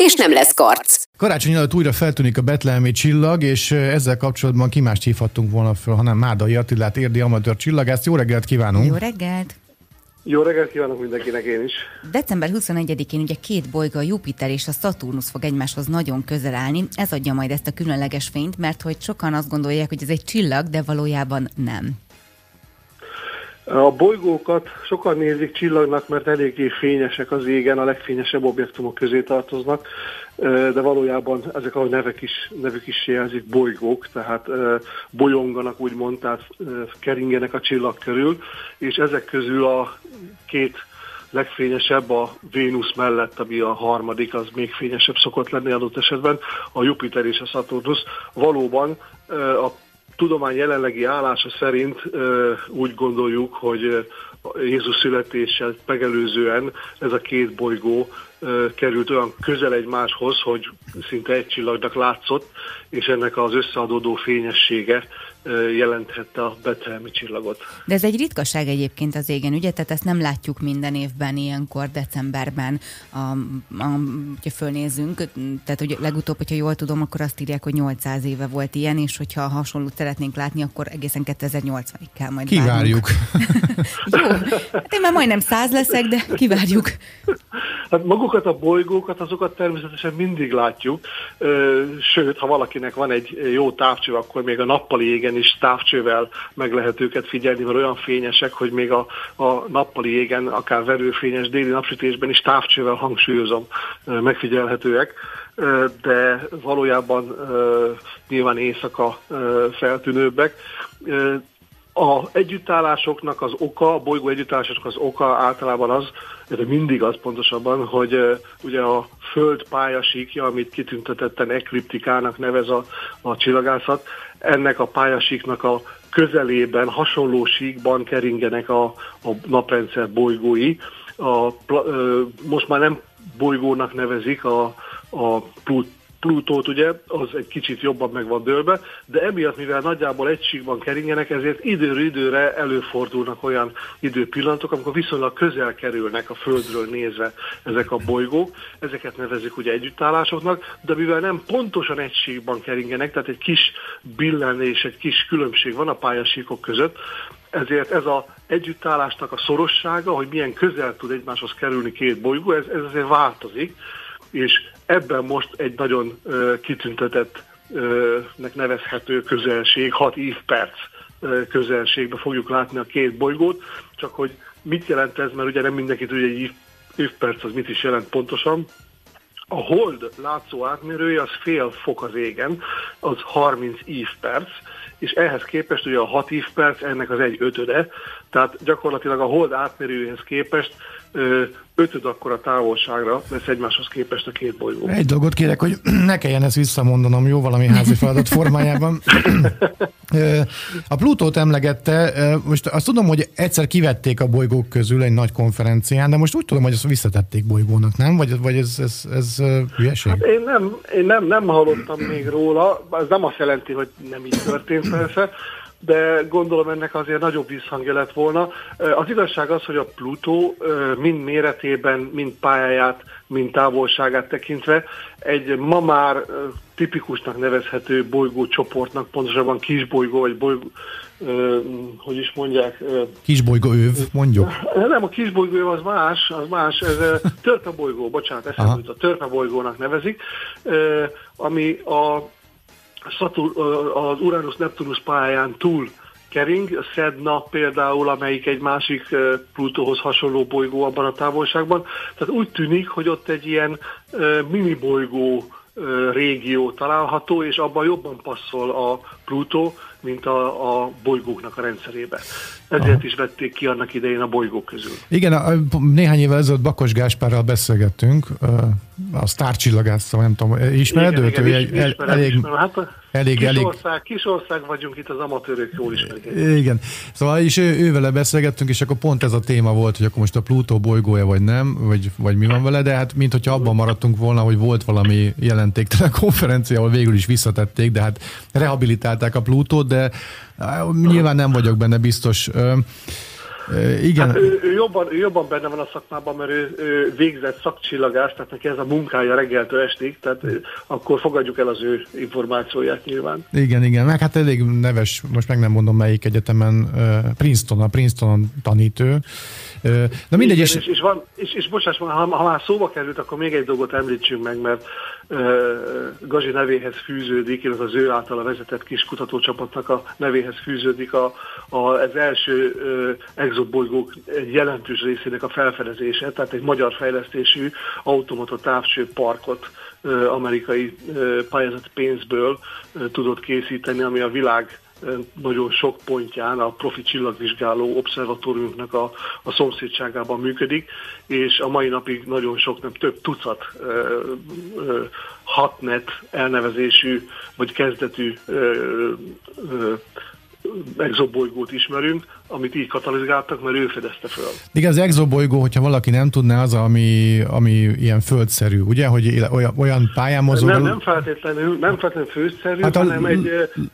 és nem lesz karc. Karácsony előtt újra feltűnik a betlehemi csillag, és ezzel kapcsolatban ki mást hívhattunk volna föl, hanem Mádai Attilát, érdi amatőr csillagászt. Jó reggelt kívánunk! Jó reggelt! Jó reggelt kívánok mindenkinek én is. December 21-én ugye két bolygó, a Jupiter és a Saturnus fog egymáshoz nagyon közel állni. Ez adja majd ezt a különleges fényt, mert hogy sokan azt gondolják, hogy ez egy csillag, de valójában nem. A bolygókat sokan nézik csillagnak, mert eléggé fényesek az égen, a legfényesebb objektumok közé tartoznak, de valójában ezek a nevek is, nevük is jelzik bolygók, tehát bolyonganak úgymond, tehát keringenek a csillag körül, és ezek közül a két legfényesebb a Vénusz mellett, ami a harmadik, az még fényesebb szokott lenni adott esetben, a Jupiter és a Saturnus. Valóban a tudomány jelenlegi állása szerint úgy gondoljuk, hogy Jézus születéssel megelőzően ez a két bolygó került olyan közel egymáshoz, hogy szinte egy csillagnak látszott, és ennek az összeadódó fényessége jelenthette a betelmi csillagot. De ez egy ritkaság egyébként az égen, ugye? Tehát ezt nem látjuk minden évben ilyenkor, decemberben, a, a, hogyha fölnézünk. Tehát, hogy legutóbb, hogyha jól tudom, akkor azt írják, hogy 800 éve volt ilyen, és hogyha hasonlót szeretnénk látni, akkor egészen 2080-ig kell majd Kivárjuk. Jó, hát én már majdnem száz leszek, de kivárjuk. Hát magukat a bolygókat, azokat természetesen mindig látjuk, sőt, ha valakinek van egy jó távcső, akkor még a nappali égen is távcsővel meg lehet őket figyelni, mert olyan fényesek, hogy még a, a nappali égen, akár verőfényes déli napsütésben is távcsővel hangsúlyozom megfigyelhetőek de valójában nyilván éjszaka feltűnőbbek. A együttállásoknak az oka, a bolygó együttállásoknak az oka általában az, de mindig az pontosabban, hogy uh, ugye a Föld pályasíkja, amit kitüntetetten ekliptikának nevez a, a csillagászat, ennek a pályasíknak a közelében, hasonló síkban keringenek a, a naprendszer bolygói. A, uh, most már nem bolygónak nevezik a, a Plut Plutót ugye, az egy kicsit jobban meg van dőlve, de emiatt, mivel nagyjából egységben keringenek, ezért időről időre előfordulnak olyan időpillanatok, amikor viszonylag közel kerülnek a Földről nézve ezek a bolygók, ezeket nevezik ugye együttállásoknak, de mivel nem pontosan egységben keringenek, tehát egy kis billenés, egy kis különbség van a pályasíkok között, ezért ez az együttállásnak a szorossága, hogy milyen közel tud egymáshoz kerülni két bolygó, ez, ez azért változik, és ebben most egy nagyon uh, kitüntetett nek nevezhető közelség, 6 évperc közelségbe fogjuk látni a két bolygót, csak hogy mit jelent ez, mert ugye nem mindenki tudja, egy évperc az mit is jelent pontosan. A hold látszó átmérője az fél fok az égen, az 30 évperc, és ehhez képest ugye a 6 évperc ennek az egy ötöde, tehát gyakorlatilag a hold átmérőjéhez képest ötöd akkora távolságra lesz egymáshoz képest a két bolygó. Egy dolgot kérek, hogy ne kelljen ezt visszamondanom, jó, valami házi feladat formájában. A Plutót emlegette, most azt tudom, hogy egyszer kivették a bolygók közül egy nagy konferencián, de most úgy tudom, hogy ezt visszatették bolygónak, nem? Vagy, vagy ez, ez, ez hülyeség? Hát én nem, én nem, nem hallottam még róla, ez nem azt jelenti, hogy nem így történt persze, de gondolom ennek azért nagyobb visszhangja lett volna. Az igazság az, hogy a Plutó mind méretében, mind pályáját, mind távolságát tekintve egy ma már tipikusnak nevezhető bolygócsoportnak, pontosabban kisbolygó, vagy bolygó, hogy is mondják? Kisbolygó őv, mondjuk. Nem, a kisbolygó az más, az más, ez törpebolygó, bocsánat, ezt a törpebolygónak nevezik, ami a Satur, az Uranus-Neptunus pályán túl kering, a Sedna például, amelyik egy másik Plutóhoz hasonló bolygó abban a távolságban. Tehát úgy tűnik, hogy ott egy ilyen mini bolygó régió található, és abban jobban passzol a Plutó, mint a, a bolygóknak a rendszerébe. Ezért Aha. is vették ki annak idején a bolygók közül. Igen, a, néhány évvel ezelőtt Bakos Gáspárral beszélgettünk, a sztárcsillagásszal, nem tudom, ismered igen, őt? Igen, egy, ismerem, elég, ismerem. Hát, elég, kis, elég... Ország, kis ország vagyunk itt, az amatőrök jól ismerik. Igen. Szóval is ő, ővele beszélgettünk, és akkor pont ez a téma volt, hogy akkor most a Plutó bolygója vagy nem, vagy, vagy mi van vele, de hát mint hogyha abban maradtunk volna, hogy volt valami jelentéktelen konferencia, ahol végül is visszatették, de hát rehabilitálták a Plutót, de nyilván nem vagyok benne biztos. Igen. Hát ő, ő, jobban, ő jobban benne van a szakmában, mert ő, ő végzett szakcsillagás, tehát neki ez a munkája reggeltől estig, tehát akkor fogadjuk el az ő információját nyilván. Igen, igen, meg hát elég neves, most meg nem mondom melyik egyetemen, Princeton, a Princeton tanítő. Na mindegy, igen, és, és, és, van, és, és bocsáss, ha, ha már szóba került, akkor még egy dolgot említsünk meg, mert Gazi nevéhez fűződik, illetve az ő által a vezetett kis kutatócsapatnak a nevéhez fűződik a, a, az első exobolygók egy jelentős részének a felfedezése, tehát egy magyar fejlesztésű automata távcső parkot amerikai pályázati pénzből tudott készíteni, ami a világ nagyon sok pontján a profi csillagvizsgáló obszervatóriumnak a, a szomszédságában működik, és a mai napig nagyon sok, nem több tucat ö, ö, hatnet elnevezésű, vagy kezdetű ö, ö, exobolygót ismerünk, amit így katalizáltak, mert ő fedezte föl. Igen, az exobolygó, hogyha valaki nem tudná, az, ami, ami ilyen földszerű, ugye, hogy olyan, olyan pályán mozog. Nem, nem feltétlenül, nem feltétlenül földszerű, hát a, hanem egy,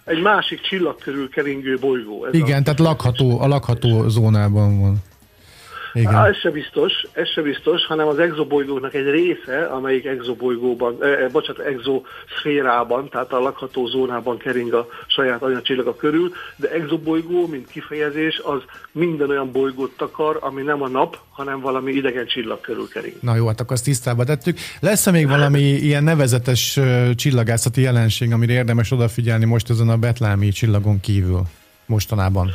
egy másik csillag körül keringő bolygó. Ez igen, a, tehát lakható, a lakható zónában van. Igen. Há, ez se biztos, ez se biztos, hanem az exobolygóknak egy része, amelyik exobolygóban, eh, bocsánat, exoszférában, tehát a lakható zónában kering a saját anyacsillaga körül, de exobolygó, mint kifejezés, az minden olyan bolygót takar, ami nem a nap, hanem valami idegen csillag körül kering. Na jó, hát akkor azt tisztába tettük. Lesz-e még valami ilyen nevezetes csillagászati jelenség, amire érdemes odafigyelni most ezen a betlámi csillagon kívül mostanában?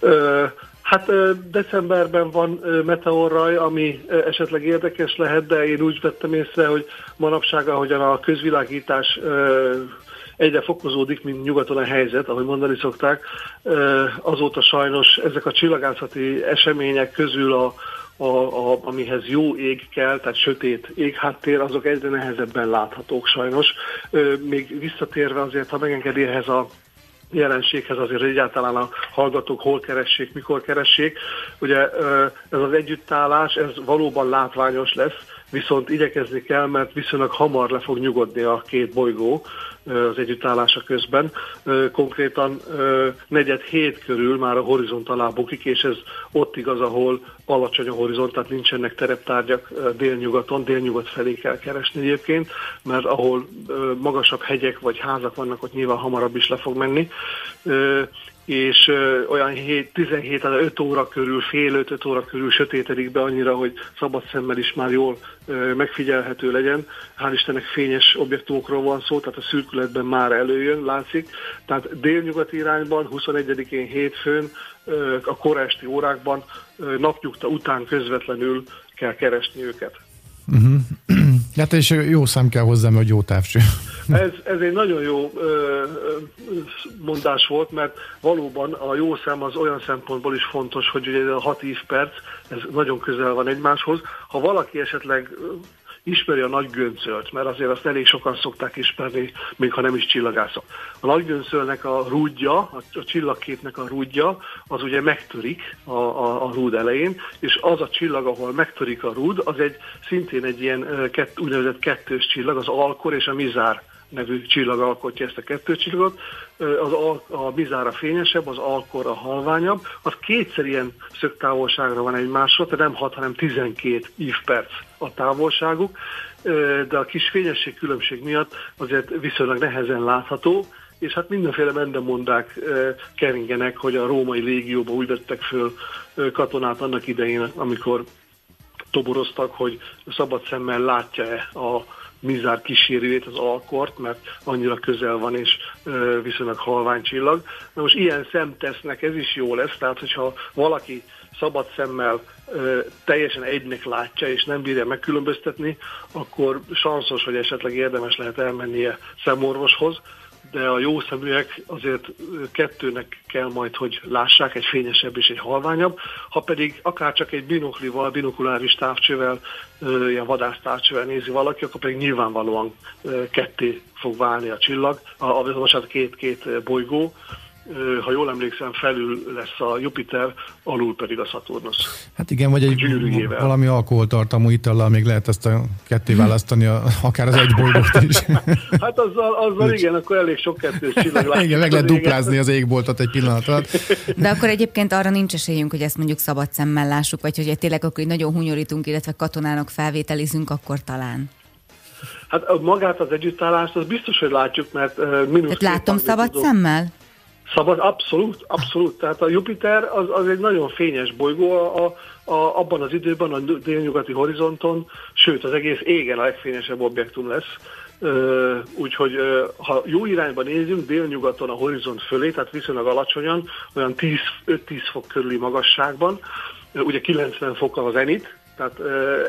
Ö, Hát decemberben van meteorraj, ami esetleg érdekes lehet, de én úgy vettem észre, hogy manapság, ahogyan a közvilágítás egyre fokozódik, mint nyugaton a helyzet, ahogy mondani szokták, azóta sajnos ezek a csillagászati események közül a, a, a, amihez jó ég kell, tehát sötét égháttér, azok egyre nehezebben láthatók sajnos. Még visszatérve azért, ha megengedi ehhez a jelenséghez azért egyáltalán a hallgatók hol keressék, mikor keressék. Ugye ez az együttállás, ez valóban látványos lesz, viszont igyekezni kell, mert viszonylag hamar le fog nyugodni a két bolygó az együttállása közben. Konkrétan negyed hét körül már a horizont alá bukik, és ez ott igaz, ahol alacsony a horizont, tehát nincsenek tereptárgyak délnyugaton, délnyugat felé kell keresni egyébként, mert ahol magasabb hegyek vagy házak vannak, ott nyilván hamarabb is le fog menni és olyan 7, 17 5 óra körül, fél 5, 5 óra körül sötétedik be annyira, hogy szabad szemmel is már jól megfigyelhető legyen. Hál' Istennek fényes objektumokról van szó, tehát a szürkületben már előjön, látszik. Tehát délnyugati irányban, 21-én hétfőn, a koresti órákban napnyugta után közvetlenül kell keresni őket. Uh-huh. Hát és jó szem kell hozzá, hogy jó távcső. Ez, ez egy nagyon jó ö, mondás volt, mert valóban a jó szem az olyan szempontból is fontos, hogy ugye a 6 perc, ez nagyon közel van egymáshoz. Ha valaki esetleg ismeri a nagy göncölt, mert azért azt elég sokan szokták ismerni, még ha nem is csillagászok. A nagy göncölnek a rúdja, a, a csillagképnek a rúdja, az ugye megtörik a, a, a rúd elején, és az a csillag, ahol megtörik a rúd, az egy szintén egy ilyen kett, úgynevezett kettős csillag, az Alkor és a Mizár nevű csillag alkotja ezt a kettő csillagot. Az al, a bizára fényesebb, az alkor a halványabb. Az kétszer ilyen szögtávolságra van egymásra, tehát nem 6, hanem 12 ívperc a távolságuk, de a kis fényesség különbség miatt azért viszonylag nehezen látható, és hát mindenféle mendemondák keringenek, hogy a római légióba úgy vettek föl katonát annak idején, amikor toboroztak, hogy szabad szemmel látja-e a Mizár kísérőjét, az Alkort, mert annyira közel van és viszonylag halvány csillag. Na most ilyen szemtesznek ez is jó lesz, tehát hogyha valaki szabad szemmel ö, teljesen egynek látja, és nem bírja megkülönböztetni, akkor sanszos, hogy esetleg érdemes lehet elmennie szemorvoshoz, de a jó szeműek azért kettőnek kell majd, hogy lássák, egy fényesebb és egy halványabb, ha pedig akár csak egy binoklival, binokuláris távcsővel, ilyen vadásztávcsővel nézi valaki, akkor pedig nyilvánvalóan ketté fog válni a csillag, a, a, a két-két bolygó, ha jól emlékszem, felül lesz a Jupiter, alul pedig a Saturnus. Hát igen, vagy egy valami alkoholtartalmú itallal még lehet ezt a ketté választani, a, akár az egy bolygót is. hát azzal, azzal igen, akkor elég sok kettős csillag Igen, meg lehet duplázni az égboltot egy pillanat alatt. De akkor egyébként arra nincs esélyünk, hogy ezt mondjuk szabad szemmel lássuk, vagy hogy tényleg akkor nagyon hunyorítunk, illetve katonának felvételizünk, akkor talán. Hát magát az együttállást, az biztos, hogy látjuk, mert uh, mínusz... Tehát látom szabad tudok. szemmel? Szabad, abszolút, abszolút. Tehát a Jupiter az, az egy nagyon fényes bolygó a, a, abban az időben, a délnyugati horizonton, sőt az egész égen a legfényesebb objektum lesz. Úgyhogy ha jó irányba nézünk, délnyugaton a horizont fölé, tehát viszonylag alacsonyan, olyan 5-10 fok körüli magasságban, ugye 90 fok a zenit, tehát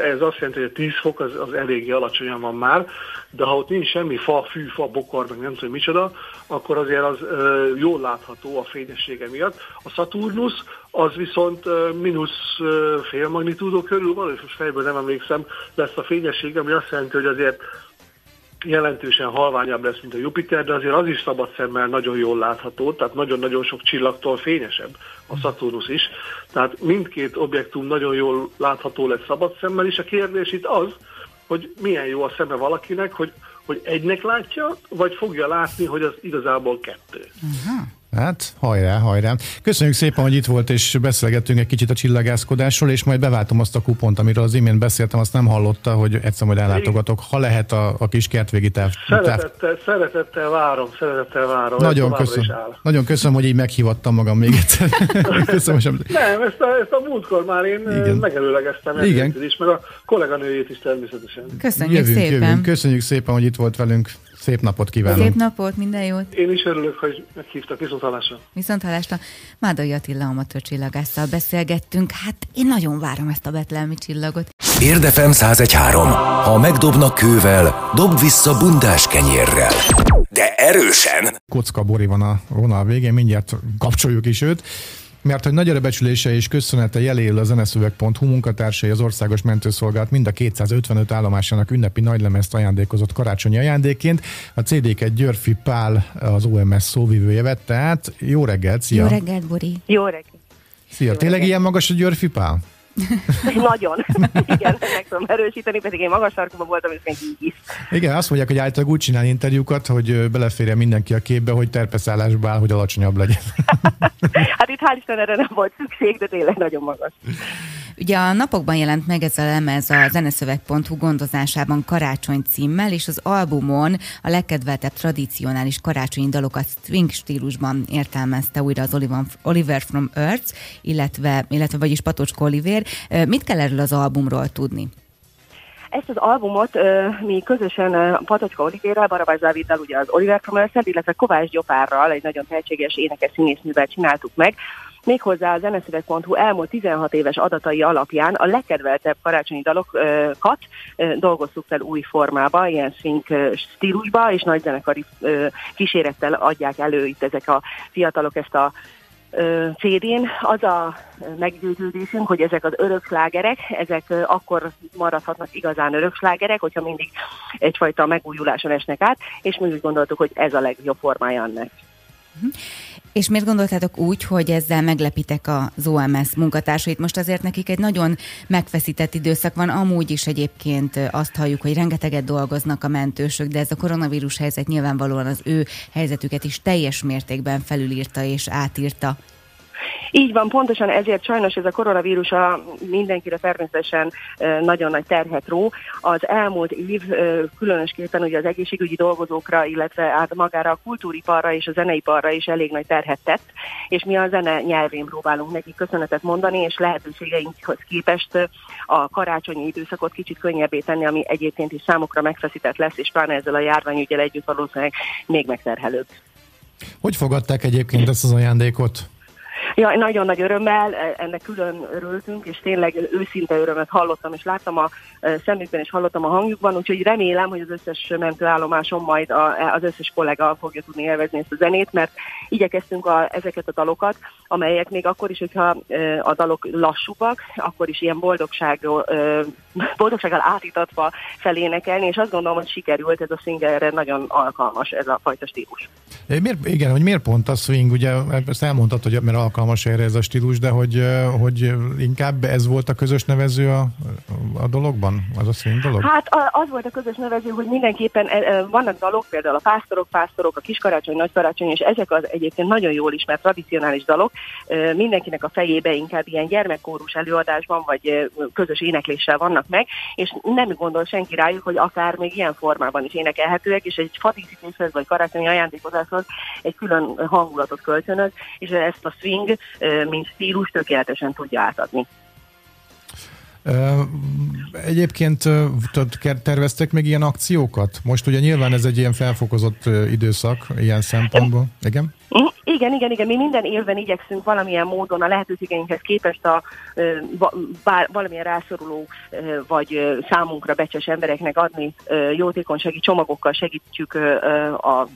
ez azt jelenti, hogy a 10 fok az, az eléggé alacsonyan van már, de ha ott nincs semmi fa, fű, fa, bokor, meg nem tudom micsoda, akkor azért az jól látható a fényessége miatt. A Saturnus az viszont mínusz fél magnitúdó körül van, és most fejből nem emlékszem, lesz a fényessége, ami azt jelenti, hogy azért jelentősen halványabb lesz, mint a Jupiter, de azért az is szabad szemmel nagyon jól látható, tehát nagyon-nagyon sok csillagtól fényesebb a Saturnus is. Tehát mindkét objektum nagyon jól látható lesz szabad szemmel, és a kérdés itt az, hogy milyen jó a szeme valakinek, hogy, hogy egynek látja, vagy fogja látni, hogy az igazából kettő. Uh-huh. Hát, hajrá, hajrá. Köszönjük szépen, hogy itt volt, és beszélgettünk egy kicsit a csillagászkodásról, és majd beváltom azt a kupont, amiről az imént beszéltem, azt nem hallotta, hogy egyszer majd ellátogatok, ha lehet a, a kis kertvégi táv. Szeretettel, szeretettel várom, szeretettel várom. Nagyon köszönöm. Nagyon köszönöm, hogy így meghívattam magam még egyszer. köszönöm, sem... Nem, ezt a, ezt a múltkor már én Igen. megelőlegeztem Igen. is, meg a kolléganőjét is természetesen. Köszönjük jövünk, szépen. Jövünk. Köszönjük szépen, hogy itt volt velünk. Szép napot kívánok! Szép napot, minden jót! Én is örülök, hogy meghívtak. Viszont hallásra! Viszont hallásra! Mádai Attila amatőr csillagásszal beszélgettünk. Hát én nagyon várom ezt a betlelmi csillagot. Érdefem 1013. Ha megdobnak kővel, dob vissza bundás kenyérrel. De erősen! Kocka Bori van a vonal végén, mindjárt kapcsoljuk is őt mert hogy nagy becsülése és köszönete jeléül a zeneszöveg.hu munkatársai az Országos Mentőszolgálat mind a 255 állomásának ünnepi nagylemezt ajándékozott karácsonyi ajándékként. A CD-ket Györfi Pál, az OMS szóvivője vette át. Jó reggelt, szia! Jó reggelt, Bori! Jó reggelt! Szia, Jó tényleg reggelt. ilyen magas a Györfi Pál? Nagyon. Igen, meg tudom erősíteni, pedig én magas sarkúban voltam, és még így is. Igen, azt mondják, hogy általában úgy csinál interjúkat, hogy beleférje mindenki a képbe, hogy terpeszállásba áll, hogy alacsonyabb legyen. hát itt hál' Isten erre nem volt szükség, de tényleg nagyon magas. Ugye a napokban jelent meg ez a lemez a zeneszöveg.hu gondozásában karácsony címmel, és az albumon a legkedveltebb tradicionális karácsonyi dalokat swing stílusban értelmezte újra az Oliver from Earth, illetve, illetve vagyis Patocska Oliver. Mit kell erről az albumról tudni? Ezt az albumot uh, mi közösen uh, Patocska Olivérrel, Barabás Dáviddal, ugye az Oliver Earth, illetve Kovács Gyopárral, egy nagyon tehetséges énekes színésznővel csináltuk meg, Méghozzá a zeneszöveg.hu elmúlt 16 éves adatai alapján a legkedveltebb karácsonyi dalokat dolgoztuk fel új formába, ilyen swing stílusba, és nagy zenekari kísérettel adják elő itt ezek a fiatalok ezt a CD-n az a meggyőződésünk, hogy ezek az örökslágerek, ezek akkor maradhatnak igazán örökslágerek, hogyha mindig egyfajta megújuláson esnek át, és mi úgy gondoltuk, hogy ez a legjobb formája ennek. És miért gondoltátok úgy, hogy ezzel meglepitek az OMS munkatársait? Most azért nekik egy nagyon megfeszített időszak van, amúgy is egyébként azt halljuk, hogy rengeteget dolgoznak a mentősök, de ez a koronavírus helyzet nyilvánvalóan az ő helyzetüket is teljes mértékben felülírta és átírta. Így van, pontosan ezért sajnos ez a koronavírus a mindenkire természetesen nagyon nagy terhet ró. Az elmúlt év különösképpen ugye az egészségügyi dolgozókra, illetve át magára a kultúriparra és a zeneiparra is elég nagy terhet tett, és mi a zene nyelvén próbálunk neki köszönetet mondani, és lehetőségeinkhoz képest a karácsonyi időszakot kicsit könnyebbé tenni, ami egyébként is számukra megfeszített lesz, és pláne ezzel a járványügyel együtt valószínűleg még megterhelőbb. Hogy fogadták egyébként ezt az ajándékot? Ja, nagyon nagy örömmel, e, ennek külön örültünk, és tényleg őszinte örömet hallottam, és láttam a e, szemükben, és hallottam a hangjukban, úgyhogy remélem, hogy az összes mentőállomáson majd a, az összes kollega fogja tudni élvezni ezt a zenét, mert igyekeztünk a, ezeket a dalokat, amelyek még akkor is, hogyha e, a dalok lassúak, akkor is ilyen boldogságról, boldogsággal átítatva felénekelni, és azt gondolom, hogy sikerült, ez a singerre nagyon alkalmas ez a fajta stílus. Miért, igen, hogy miért pont a swing, ugye ezt elmondtad, hogy mert alkalmas erre ez a stílus, de hogy, hogy inkább ez volt a közös nevező a, a dologban, az a swing dolog? Hát az volt a közös nevező, hogy mindenképpen vannak dalok, például a pásztorok, pásztorok, a kiskarácsony, nagykarácsony, és ezek az egyébként nagyon jól ismert tradicionális dalok, mindenkinek a fejébe inkább ilyen gyermekkórus előadásban, vagy közös énekléssel vannak meg, és nem gondol senki rájuk, hogy akár még ilyen formában is énekelhetőek, és egy fadíszítéshez vagy karácsonyi ajándékozáshoz egy külön hangulatot kölcsönöz, és ezt a swing, mint stílus tökéletesen tudja átadni. Egyébként terveztek még ilyen akciókat? Most ugye nyilván ez egy ilyen felfokozott időszak ilyen szempontból. Igen? Igen, igen, igen. Mi minden évben igyekszünk valamilyen módon a lehetőségeinkhez képest a bár, valamilyen rászoruló vagy számunkra becses embereknek adni jótékonysági csomagokkal segítjük a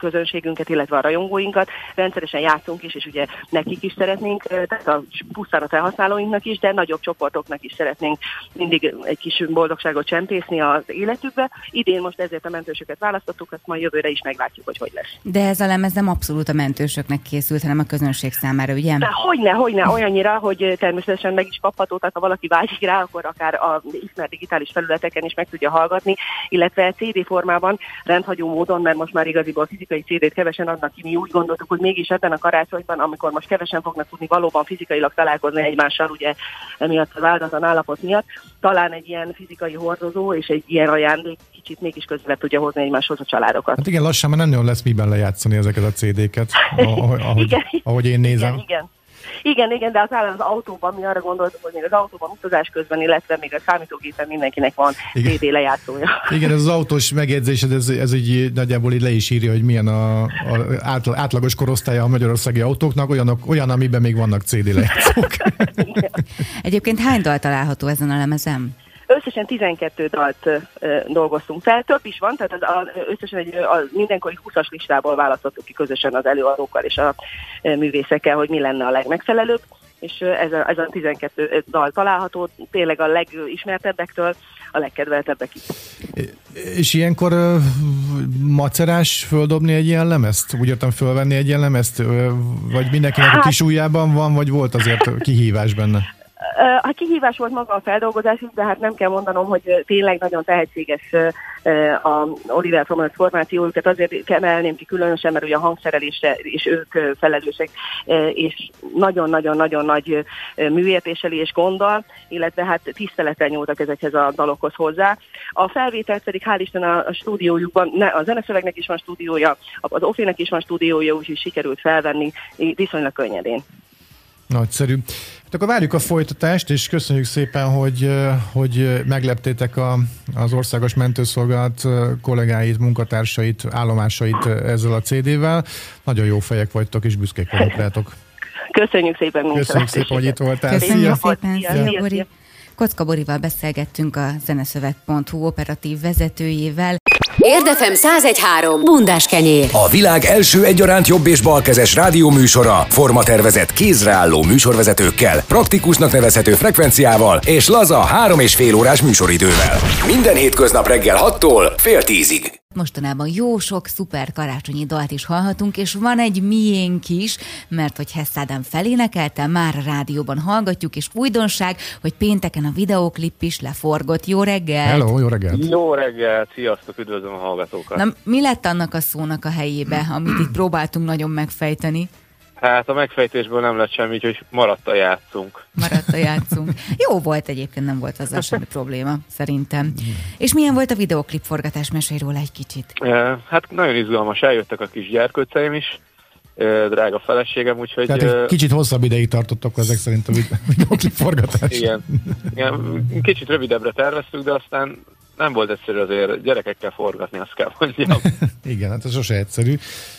közönségünket, illetve a rajongóinkat. Rendszeresen játszunk is, és ugye nekik is szeretnénk, tehát a pusztán a felhasználóinknak is, de nagyobb csoportoknak is szeretnénk mindig egy kis boldogságot csempészni az életükbe. Idén most ezért a mentősöket választottuk, ezt majd jövőre is meglátjuk, hogy hogy lesz. De ez a lemez nem abszolút a mentősöknek készült, hanem a közönség számára, ugye? De hogyne, hogyne, olyannyira, hogy természetesen meg is kapható, tehát ha valaki vágyik rá, akkor akár a ismert digitális felületeken is meg tudja hallgatni, illetve CD formában rendhagyó módon, mert most már igaziból fizikai fizikai CD-t kevesen adnak ki, mi úgy gondoltuk, hogy mégis ebben a karácsonyban, amikor most kevesen fognak tudni valóban fizikailag találkozni egymással, ugye emiatt az áldatlan állapot miatt, talán egy ilyen fizikai hordozó és egy ilyen ajándék kicsit mégis közelebb tudja hozni egymáshoz a családokat. Hát igen, lassan már nem nagyon lesz miben lejátszani ezeket a CD-ket, ahogy, igen, ahogy én nézem. Igen, igen. Igen, igen, de az állam az autóban mi arra gondoltuk, hogy még az autóban utazás közben, illetve még a számítógépen mindenkinek van igen. CD lejátszója. Igen, ez az autós megjegyzésed, ez, ez így nagyjából így le is írja, hogy milyen a, a átlagos korosztálya a magyarországi autóknak, olyanok, olyan, amiben még vannak CD lejátszók. Egyébként hány dal található ezen a lemezem? Összesen 12 dalt dolgoztunk fel, több is van, tehát az, az, összesen egy a mindenkori 20-as listából választottuk ki közösen az előadókkal és a művészekkel, hogy mi lenne a legmegfelelőbb és ez a, ez a 12 dal található, tényleg a legismertebbektől a legkedveltebbekig. És ilyenkor macerás földobni egy ilyen lemezt? Úgy értem fölvenni egy ilyen lemezt? Vagy mindenkinek hát, a kis ujjában van, vagy volt azért kihívás benne? A kihívás volt maga a feldolgozás de hát nem kell mondanom, hogy tényleg nagyon tehetséges a Oliver Thomas formációjukat. Azért emelném ki különösen, mert ugye a hangszerelésre is ők felelősek, és nagyon-nagyon-nagyon nagy műértéssel és gonddal, illetve hát tisztelettel nyúltak ezekhez a dalokhoz hozzá. A felvételt pedig hál' Isten a stúdiójukban, ne, a zeneszövegnek is van stúdiója, az Ofének is van stúdiója, úgyhogy sikerült felvenni viszonylag könnyedén. Nagyszerű. Hát akkor várjuk a folytatást, és köszönjük szépen, hogy, hogy megleptétek a, az Országos Mentőszolgálat kollégáit, munkatársait, állomásait ezzel a CD-vel. Nagyon jó fejek vagytok, és büszkék vagyok rátok. Köszönjük szépen, Köszönjük szépen, hogy itt voltál. Köszönjük szia. szépen, szia. Szia. Szia. Kocka Borival beszélgettünk a zeneszöveg.hu operatív vezetőjével. Érdefem 1013. Bundás kenyér. A világ első egyaránt jobb és balkezes rádióműsora, formatervezett kézreálló műsorvezetőkkel, praktikusnak nevezhető frekvenciával és laza három és fél órás műsoridővel. Minden hétköznap reggel 6-tól fél tízig. Mostanában jó sok szuper karácsonyi dalt is hallhatunk, és van egy miénk is, mert hogy Hess felénekelte, már a rádióban hallgatjuk, és újdonság, hogy pénteken a videóklip is leforgott. Jó reggel! Hello, jó reggelt! Jó reggelt, sziasztok, üdvözlöm a hallgatókat! Na, mi lett annak a szónak a helyébe, amit itt próbáltunk nagyon megfejteni? Hát a megfejtésből nem lett semmi, úgyhogy maradt a játszunk. Maradt a játszunk. Jó volt egyébként, nem volt azzal semmi probléma, szerintem. És milyen volt a videoklip forgatás? Mesélj róla egy kicsit. Hát nagyon izgalmas, eljöttek a kis gyerkőceim is, drága feleségem, úgyhogy... Tehát egy kicsit hosszabb ideig tartottak ezek szerint a videoklip forgatás. Igen. Igen. Kicsit rövidebbre terveztük, de aztán nem volt egyszerű azért gyerekekkel forgatni, azt kell mondjam. Igen, hát ez sose egyszerű.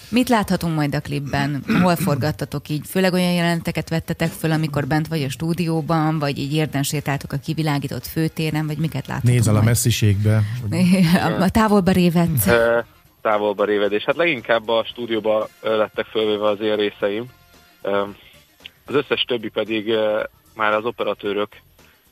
Mit láthatunk majd a klipben? Hol forgattatok így? Főleg olyan jeleneteket vettetek föl, amikor bent vagy a stúdióban, vagy így érden sétáltok a kivilágított főtéren, vagy miket láthatunk Nézel a messziségbe. a távolba révedsz. Ö, távolba révedés. Hát leginkább a stúdióba lettek fölvéve az én részeim. Az összes többi pedig már az operatőrök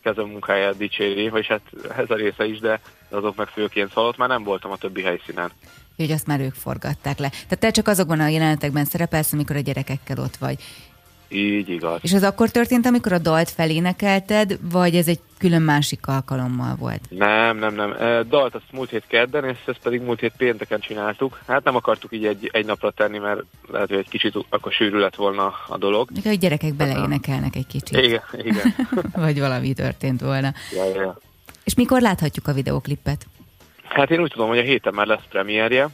kezemunkáját dicséri, vagy hát ez a része is, de azok meg főként szóval ott már nem voltam a többi helyszínen. hogy azt már ők forgatták le. Tehát te csak azokban a jelenetekben szerepelsz, amikor a gyerekekkel ott vagy. Így igaz. És az akkor történt, amikor a dalt felénekelted, vagy ez egy külön másik alkalommal volt? Nem, nem, nem. Ö, Dalt azt múlt hét kedden, és ezt pedig múlt hét pénteken csináltuk. Hát nem akartuk így egy, egy napra tenni, mert lehet, hogy egy kicsit akkor sűrű lett volna a dolog. Mikor a gyerekek belénekelnek egy kicsit, Igen, igen. vagy valami történt volna. Ja, ja. És mikor láthatjuk a videoklipet? Hát én úgy tudom, hogy a héten már lesz premierje.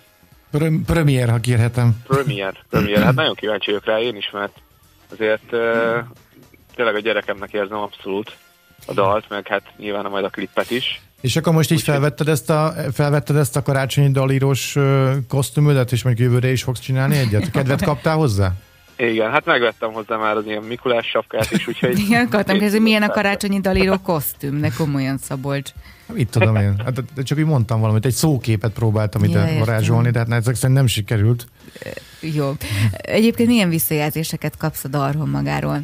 Prem- Premier, ha kérhetem. Premier, premier. Hát nagyon kíváncsi vagyok rá én is, mert azért uh, tényleg a gyerekemnek érzem abszolút a dalt, meg hát nyilván majd a klippet is. És akkor most így felvetted ezt a, felvetted ezt a karácsonyi dalírós kosztümödet, és mondjuk jövőre is fogsz csinálni egyet? Kedvet kaptál hozzá? Igen, hát megvettem hozzá már az ilyen Mikulás sapkát is, úgyhogy... Igen, akartam kérdezni, milyen a karácsonyi dalíró kosztüm, ne komolyan Szabolcs. Mit tudom én? Hát, de csak úgy mondtam valamit, egy szóképet próbáltam Ja, ide értem. varázsolni, de hát ezek szerint nem sikerült. Jó. Egyébként milyen visszajelzéseket kapsz a dalról magáról?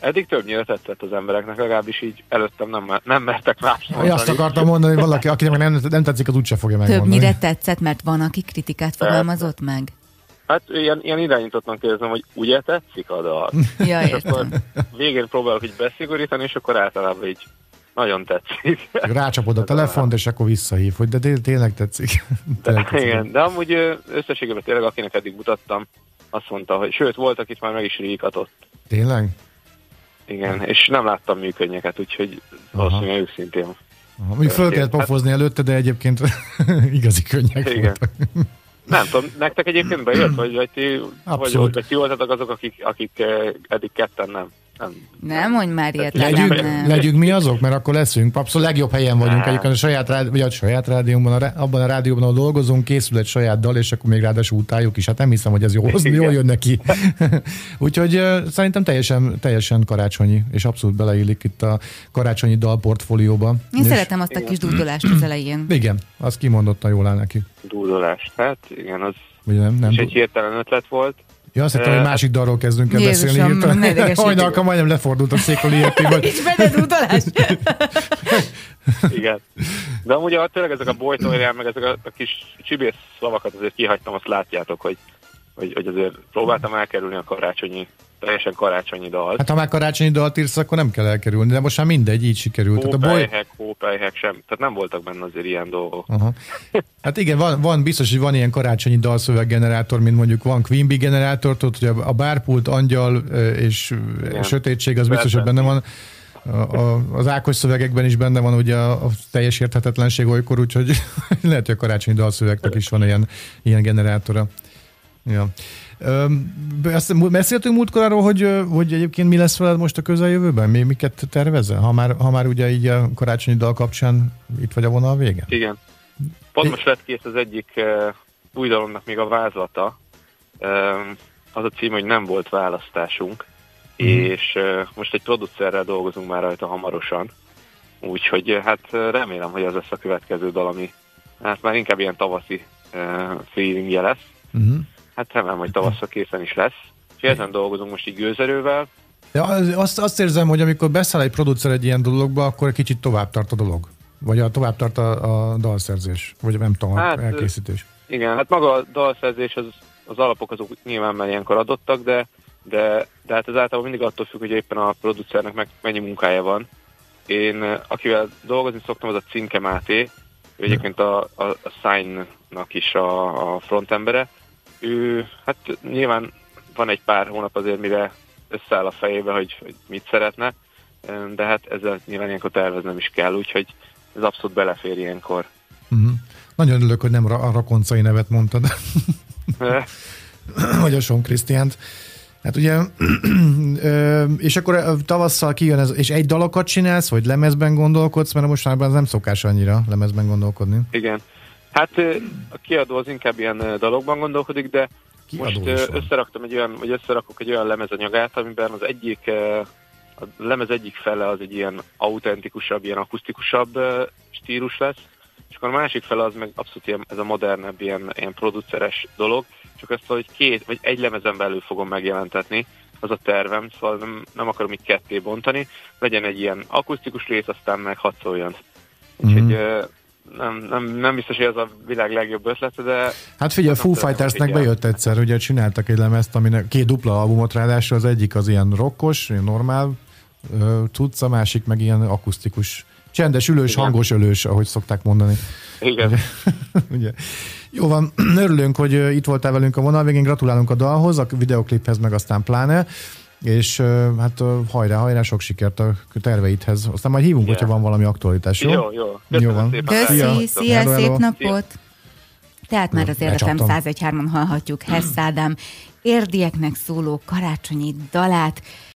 Eddig többnyire tetszett az embereknek, legalábbis így előttem nem, nem mertek más Vagy azt akartam mondani, hogy valaki, akinek nem, nem tetszik, az úgyse fogja megmondani. Többnyire tetszett, mert van, aki kritikát fogalmazott meg? Hát ilyen, ilyen irányítottnak kérdezem, hogy ugye tetszik a dal? Ja, és akkor értem. végén próbálok így beszigorítani, és akkor általában így nagyon tetszik. Rácsapod a telefont, és akkor visszahív, hogy de té- tényleg tetszik. tetszik. Igen, de amúgy összességében tényleg akinek eddig mutattam, azt mondta, hogy sőt, volt, akit már meg is ríkatott. Tényleg? Igen, és nem láttam működnyeket, úgyhogy valószínűleg őszintén. Aha, Még föl kellett pofozni előtte, de egyébként igazi könnyek Igen. voltak. Nem tudom, nektek egyébként bejött, vagy, vagy ti, vagy, Abszolút. vagy ti voltatok azok, akik, akik eh, eddig ketten nem. Nem, Nem mondj már ilyet, Legyünk, nem. legyünk mi azok, mert akkor leszünk. Abszolút legjobb helyen vagyunk Nem. egyébként a saját, rádi- vagy a saját rádióban, a, abban a rádióban, ahol dolgozunk, készül egy saját dal, és akkor még ráadásul utáljuk is. Hát nem hiszem, hogy ez jó, Igen. jól jön neki. Úgyhogy uh, szerintem teljesen, teljesen karácsonyi, és abszolút beleillik itt a karácsonyi dal portfólióba. Én és, szeretem azt a kis dúdolást az elején. Igen, az kimondottan jól áll neki. dúdolást. Hát igen, az Vagy nem, nem. is egy hirtelen ötlet volt. Ja, azt hittem, hogy másik dalról kezdünk el Jézusom, beszélni. idegesíts. Hajnalka majdnem lefordult a székről ilyetén, És benne dúdolás? Igen. De amúgy a, tényleg ezek a bolytóján, meg ezek a, a kis csibész szavakat azért kihagytam, azt látjátok, hogy, hogy, hogy azért próbáltam elkerülni a karácsonyi, teljesen karácsonyi dalt. Hát ha már karácsonyi dalt írsz, akkor nem kell elkerülni, de most már mindegy, így sikerült. Tehát a boly... Hópelyhek, hópelyhek sem. Tehát nem voltak benne azért ilyen dolgok. Aha. Hát igen, van, van, biztos, hogy van ilyen karácsonyi dalszöveggenerátor, mint mondjuk van Bee generátor, tudod, hogy a, bárpult, angyal és Igen. sötétség, az biztos, hogy benne van. A, a, az Ákos szövegekben is benne van ugye a, a teljes érthetetlenség olykor, úgyhogy lehet, hogy a karácsonyi dalszövegnek is van ilyen, ilyen generátora. Ja. Azt beszéltünk múltkor arról, hogy, hogy egyébként mi lesz veled most a közeljövőben? Mi, miket tervezel? Ha már, ha már ugye így a karácsonyi dal kapcsán itt vagy a vonal vége? Igen. Pont most lett kész az egyik uh, új dalomnak még a vázlata. Um, az a cím, hogy nem volt választásunk. Mhm. És uh, most egy producerrel dolgozunk már rajta hamarosan. Úgyhogy uh, hát uh, remélem, hogy az lesz a következő dal, ami hát már inkább ilyen tavaszi uh, feelingje lesz. Uh-huh. Hát remélem, hogy tavasszal készen is lesz. És ezen dolgozunk most így gőzerővel. Ja, az- azt, azt érzem, hogy amikor beszáll egy producer egy ilyen dologba, akkor egy kicsit tovább tart a dolog. Vagy a, tovább tart a, a dalszerzés, vagy nem tudom, Hát, elkészítés. Igen, hát maga a dalszerzés, az, az alapok azok nyilván már ilyenkor adottak, de, de, de hát ez általában mindig attól függ, hogy éppen a producernek meg mennyi munkája van. Én, akivel dolgozni szoktam, az a Cinke Máté, ő egyébként a, a, a Sign-nak is a, a frontembere. Ő, hát nyilván van egy pár hónap azért, mire összeáll a fejébe, hogy, hogy mit szeretne, de hát ezzel nyilván ilyenkor terveznem is kell, úgyhogy ez abszolút belefér ilyenkor. Uh-huh. Nagyon örülök, hogy nem a rakoncai nevet mondtad, vagy a Son Krisztiánt. Hát ugye, és akkor tavasszal kijön ez, és egy dalokat csinálsz, vagy lemezben gondolkodsz, mert mostanában ez nem szokás annyira lemezben gondolkodni. Igen. Hát a kiadó az inkább ilyen dalokban gondolkodik, de kiadó most összeraktam egy olyan, vagy összerakok egy olyan lemezanyagát, amiben az egyik, a lemez egyik fele az egy ilyen autentikusabb, ilyen akusztikusabb stílus lesz, és akkor a másik fele az meg abszolút ilyen, ez a modernebb, ilyen, ilyen produceres dolog, csak azt, hogy két, vagy egy lemezen belül fogom megjelentetni, az a tervem, szóval nem, nem akarom így ketté bontani, legyen egy ilyen akusztikus rész, aztán meg hadd szóljon. Úgyhogy mm nem, nem, nem biztos, hogy ez a világ legjobb ötlete, de... Hát figyelj, a Foo Fightersnek bejött egyszer, ugye csináltak egy lemezt, aminek két dupla albumot ráadásul, az egyik az ilyen rokkos, ilyen normál tudsz, a másik meg ilyen akusztikus, csendes, ülős, Igen. hangos ölős, ahogy szokták mondani. Igen. Ugye, ugye. Jó van, örülünk, hogy itt voltál velünk a vonal végén, gratulálunk a dalhoz, a videokliphez meg aztán pláne és hát hajrá, hajrá, sok sikert a terveidhez. Aztán majd hívunk, yeah. hogyha van valami aktualitás, jó? Jó, jó. Köszönöm jó van. Köszi, szia, szia hello, szép napot! Tehát már az Életem 101.3-on hallhatjuk Hess Ádám érdieknek szóló karácsonyi dalát,